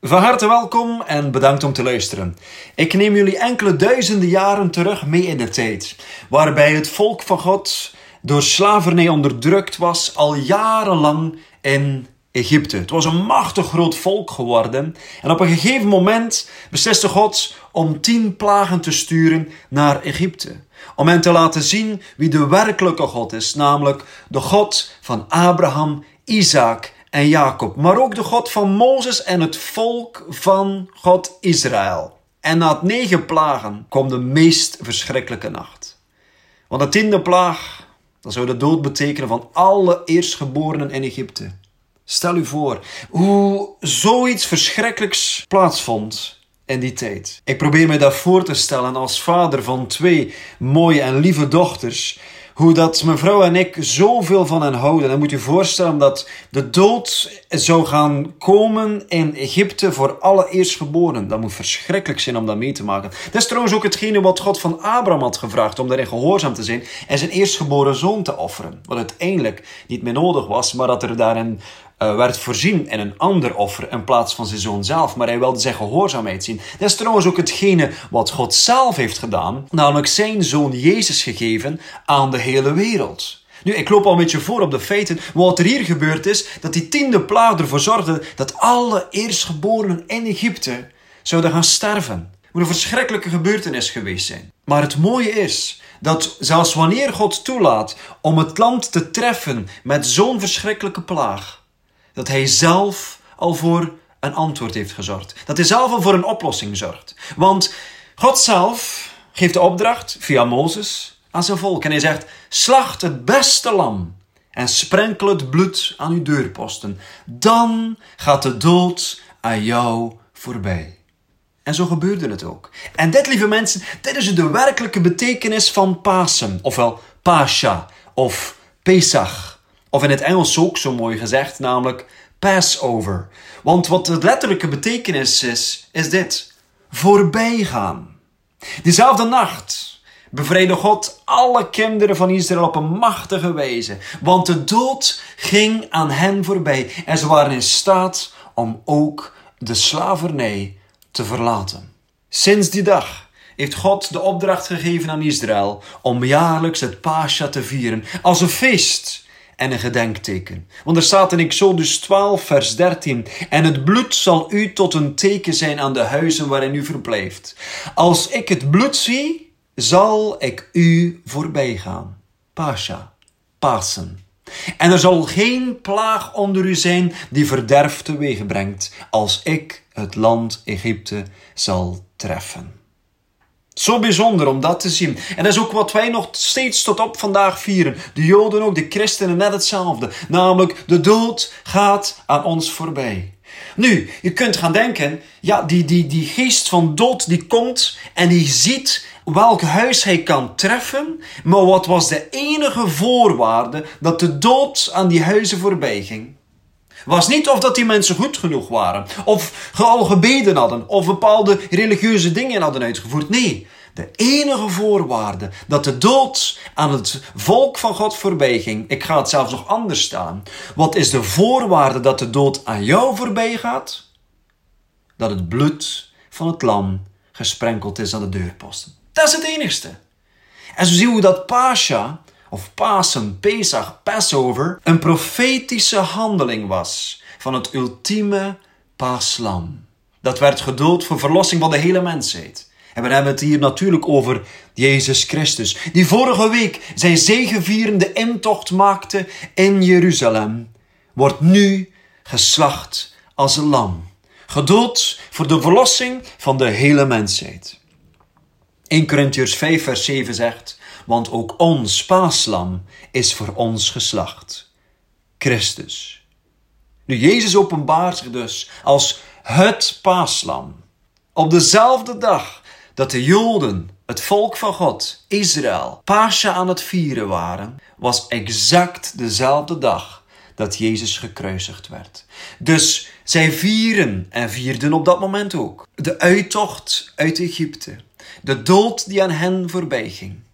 Van harte welkom en bedankt om te luisteren. Ik neem jullie enkele duizenden jaren terug mee in de tijd, waarbij het volk van God door slavernij onderdrukt was al jarenlang in Egypte. Het was een machtig groot volk geworden en op een gegeven moment besliste God om tien plagen te sturen naar Egypte. Om hen te laten zien wie de werkelijke God is, namelijk de God van Abraham, Isaac en Jacob, maar ook de God van Mozes en het volk van God Israël. En na het negen plagen kwam de meest verschrikkelijke nacht. Want de tiende plaag, dat zou de dood betekenen van alle eerstgeborenen in Egypte. Stel u voor hoe zoiets verschrikkelijks plaatsvond in die tijd. Ik probeer me dat voor te stellen als vader van twee mooie en lieve dochters hoe dat mevrouw en ik zoveel van hen houden. Dan moet je voorstellen dat de dood zou gaan komen in Egypte voor alle eerstgeborenen. Dat moet verschrikkelijk zijn om dat mee te maken. Dat is trouwens ook hetgene wat God van Abraham had gevraagd om daarin gehoorzaam te zijn en zijn eerstgeboren zoon te offeren. Wat uiteindelijk niet meer nodig was, maar dat er daarin uh, werd voorzien in een ander offer in plaats van zijn zoon zelf. Maar hij wilde zijn gehoorzaamheid zien. Dat is trouwens ook hetgene wat God zelf heeft gedaan, namelijk zijn zoon Jezus gegeven aan de hele wereld. Nu, ik loop al een beetje voor op de feiten. Wat er hier gebeurd is, dat die tiende plaag ervoor zorgde dat alle eerstgeborenen in Egypte zouden gaan sterven. Moet een verschrikkelijke gebeurtenis geweest zijn. Maar het mooie is dat zelfs wanneer God toelaat om het land te treffen met zo'n verschrikkelijke plaag, dat hij zelf al voor een antwoord heeft gezorgd. Dat hij zelf al voor een oplossing zorgt. Want God zelf geeft de opdracht via Mozes aan zijn volk. En hij zegt: Slacht het beste lam en sprenkel het bloed aan uw deurposten. Dan gaat de dood aan jou voorbij. En zo gebeurde het ook. En dit, lieve mensen, dit is de werkelijke betekenis van Pasen, ofwel Pascha of Pesach. Of in het Engels ook zo mooi gezegd, namelijk Passover. Want wat de letterlijke betekenis is, is dit: voorbijgaan. Diezelfde nacht bevrijdde God alle kinderen van Israël op een machtige wijze, want de dood ging aan hen voorbij en ze waren in staat om ook de slavernij te verlaten. Sinds die dag heeft God de opdracht gegeven aan Israël om jaarlijks het Pascha te vieren als een feest en een gedenkteken. Want er staat in Exodus 12, vers 13: En het bloed zal u tot een teken zijn aan de huizen waarin u verblijft. Als ik het bloed zie, zal ik u voorbij gaan. Pascha, Pasen. En er zal geen plaag onder u zijn die verderf teweeg brengt, als ik het land Egypte zal treffen. Zo bijzonder om dat te zien. En dat is ook wat wij nog steeds tot op vandaag vieren. De Joden ook, de christenen net hetzelfde. Namelijk, de dood gaat aan ons voorbij. Nu, je kunt gaan denken, ja, die, die, die geest van dood die komt en die ziet welk huis hij kan treffen. Maar wat was de enige voorwaarde dat de dood aan die huizen voorbij ging? Was niet of dat die mensen goed genoeg waren, of al gebeden hadden, of bepaalde religieuze dingen hadden uitgevoerd. Nee, de enige voorwaarde dat de dood aan het volk van God voorbij ging. Ik ga het zelfs nog anders staan. Wat is de voorwaarde dat de dood aan jou voorbij gaat? Dat het bloed van het lam gesprenkeld is aan de deurposten. Dat is het enigste. En zo zien we dat Pascha of Pasen, Pesach, Passover, een profetische handeling was van het ultieme paaslam. Dat werd gedood voor verlossing van de hele mensheid. En we hebben het hier natuurlijk over Jezus Christus, die vorige week zijn zegevierende intocht maakte in Jeruzalem, wordt nu geslacht als een lam, gedood voor de verlossing van de hele mensheid. 1 Corinthians 5 vers 7 zegt, want ook ons paaslam is voor ons geslacht. Christus. Nu, Jezus openbaart zich dus als het paaslam. Op dezelfde dag dat de Joden, het volk van God, Israël, Pascha aan het vieren waren, was exact dezelfde dag dat Jezus gekruisigd werd. Dus zij vieren en vierden op dat moment ook de uittocht uit Egypte, de dood die aan hen voorbij ging.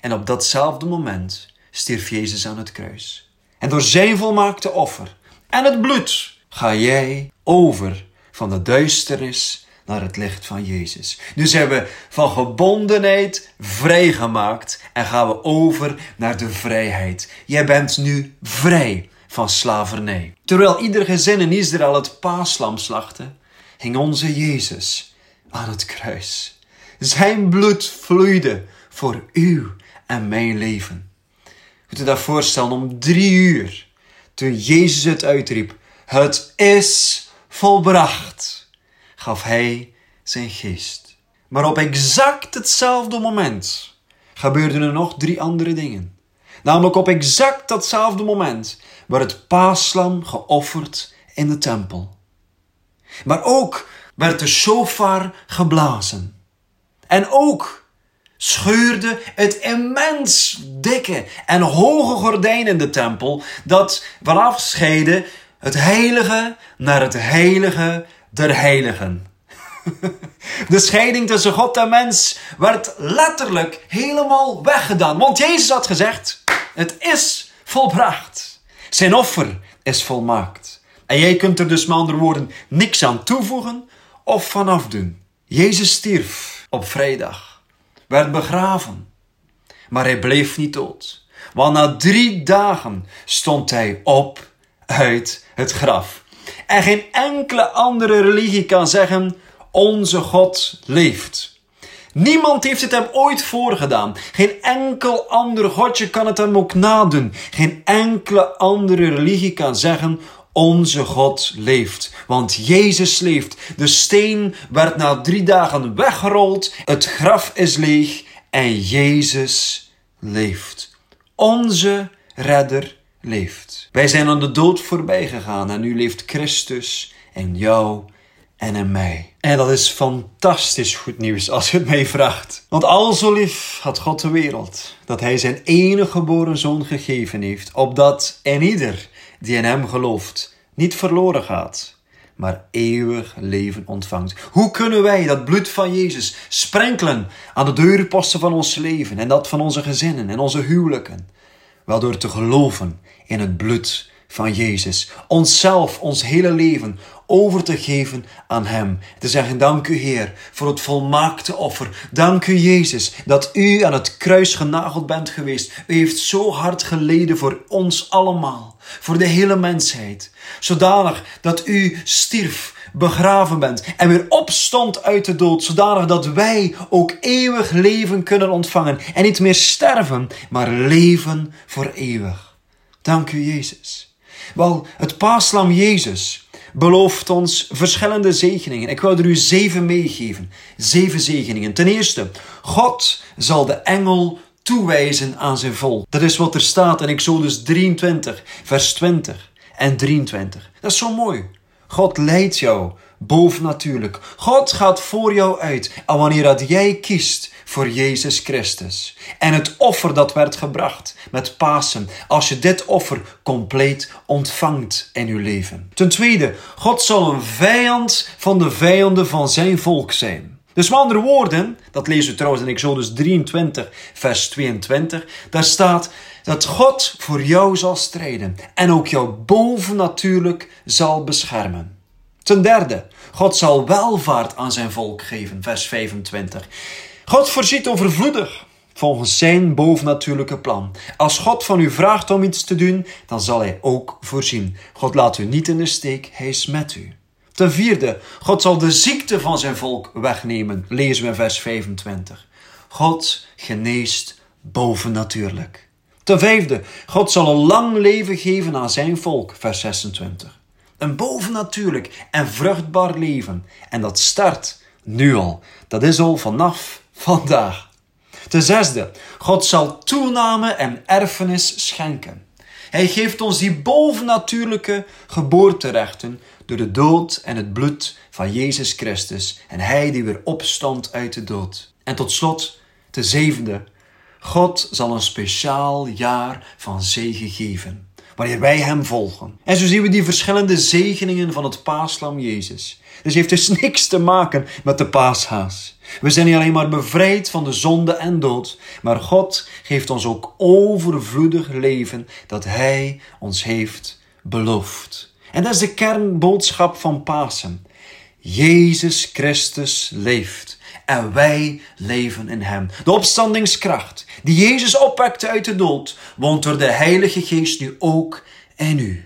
En op datzelfde moment stierf Jezus aan het kruis. En door zijn volmaakte offer en het bloed ga jij over van de duisternis naar het licht van Jezus. Nu zijn we van gebondenheid vrijgemaakt en gaan we over naar de vrijheid. Jij bent nu vrij van slavernij. Terwijl ieder gezin in Israël het paaslam slachtte, hing onze Jezus aan het kruis. Zijn bloed vloeide voor uw en mijn leven. Moet je dat voorstellen om drie uur, toen Jezus het uitriep, het is volbracht, gaf hij zijn geest. Maar op exact hetzelfde moment gebeurden er nog drie andere dingen. Namelijk op exact datzelfde moment werd het paaslam geofferd in de tempel. Maar ook werd de shofar geblazen. En ook scheurde het immens dikke en hoge gordijn in de tempel dat vanaf scheidde het heilige naar het heilige der heiligen. De scheiding tussen God en mens werd letterlijk helemaal weggedaan. Want Jezus had gezegd: Het is volbracht. Zijn offer is volmaakt. En jij kunt er dus met andere woorden niks aan toevoegen of vanaf doen. Jezus stierf op vrijdag, werd begraven, maar hij bleef niet dood. Want na drie dagen stond hij op uit het graf. En geen enkele andere religie kan zeggen: Onze God leeft. Niemand heeft het hem ooit voorgedaan. Geen enkel ander godje kan het hem ook nadoen. Geen enkele andere religie kan zeggen: Onze God leeft. Want Jezus leeft. De steen werd na drie dagen weggerold. Het graf is leeg. En Jezus leeft. Onze redder leeft. Wij zijn aan de dood voorbij gegaan en nu leeft Christus in jou en in mij. En dat is fantastisch goed nieuws als je het mij vraagt. Want al zo lief had God de wereld, dat hij zijn enige geboren zoon gegeven heeft, opdat en ieder die in hem gelooft niet verloren gaat, maar eeuwig leven ontvangt. Hoe kunnen wij dat bloed van Jezus sprenkelen aan de deurposten van ons leven en dat van onze gezinnen en onze huwelijken? Wel door te geloven in het bloed van Jezus. Onszelf, ons hele leven over te geven aan Hem. Te zeggen, dank u Heer voor het volmaakte offer. Dank u Jezus dat u aan het kruis genageld bent geweest. U heeft zo hard geleden voor ons allemaal. Voor de hele mensheid. Zodanig dat u stierf begraven bent en weer opstond uit de dood, zodanig dat wij ook eeuwig leven kunnen ontvangen en niet meer sterven, maar leven voor eeuwig. Dank u, Jezus. Wel, het paaslam Jezus belooft ons verschillende zegeningen. Ik wil er u zeven meegeven. Zeven zegeningen. Ten eerste, God zal de engel toewijzen aan zijn volk. Dat is wat er staat in Exodus 23, vers 20 en 23. Dat is zo mooi. God leidt jou bovennatuurlijk. God gaat voor jou uit. En wanneer dat jij kiest voor Jezus Christus. En het offer dat werd gebracht met Pasen. Als je dit offer compleet ontvangt in uw leven. Ten tweede, God zal een vijand van de vijanden van zijn volk zijn. Dus met andere woorden, dat lezen we trouwens in Exodus 23, vers 22, daar staat dat God voor jou zal strijden en ook jou bovennatuurlijk zal beschermen. Ten derde, God zal welvaart aan zijn volk geven, vers 25. God voorziet overvloedig volgens zijn bovennatuurlijke plan. Als God van u vraagt om iets te doen, dan zal hij ook voorzien. God laat u niet in de steek, hij is met u. Ten vierde, God zal de ziekte van zijn volk wegnemen, lezen we in vers 25. God geneest bovennatuurlijk. Ten vijfde, God zal een lang leven geven aan zijn volk, vers 26. Een bovennatuurlijk en vruchtbaar leven. En dat start nu al. Dat is al vanaf vandaag. Ten zesde, God zal toename en erfenis schenken. Hij geeft ons die bovennatuurlijke geboorterechten door de dood en het bloed van Jezus Christus en Hij die weer opstond uit de dood. En tot slot, de zevende, God zal een speciaal jaar van zegen geven, wanneer wij Hem volgen. En zo zien we die verschillende zegeningen van het paaslam Jezus. Dus heeft dus niks te maken met de paashaas. We zijn niet alleen maar bevrijd van de zonde en dood, maar God geeft ons ook overvloedig leven dat Hij ons heeft beloofd. En dat is de kernboodschap van Pasen. Jezus Christus leeft en wij leven in Hem. De opstandingskracht die Jezus opwekte uit de dood, woont door de Heilige Geest nu ook in u.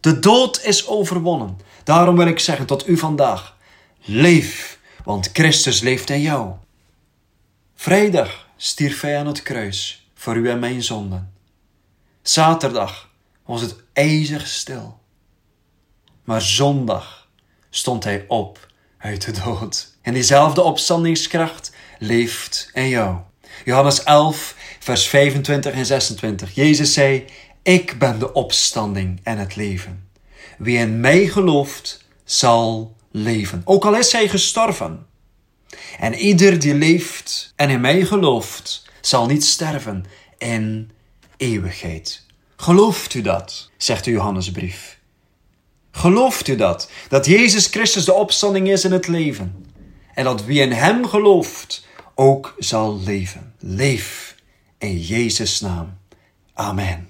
De dood is overwonnen. Daarom wil ik zeggen tot u vandaag: leef, want Christus leeft in jou. Vrijdag stierf hij aan het kruis voor u en mijn zonden. Zaterdag was het ijzig stil. Maar zondag stond hij op uit de dood. En diezelfde opstandingskracht leeft in jou. Johannes 11, vers 25 en 26. Jezus zei: Ik ben de opstanding en het leven. Wie in mij gelooft, zal leven. Ook al is hij gestorven. En ieder die leeft en in mij gelooft, zal niet sterven in eeuwigheid. Gelooft u dat? zegt de Johannesbrief. Gelooft u dat? Dat Jezus Christus de opstanding is in het leven. En dat wie in Hem gelooft ook zal leven. Leef in Jezus' naam. Amen.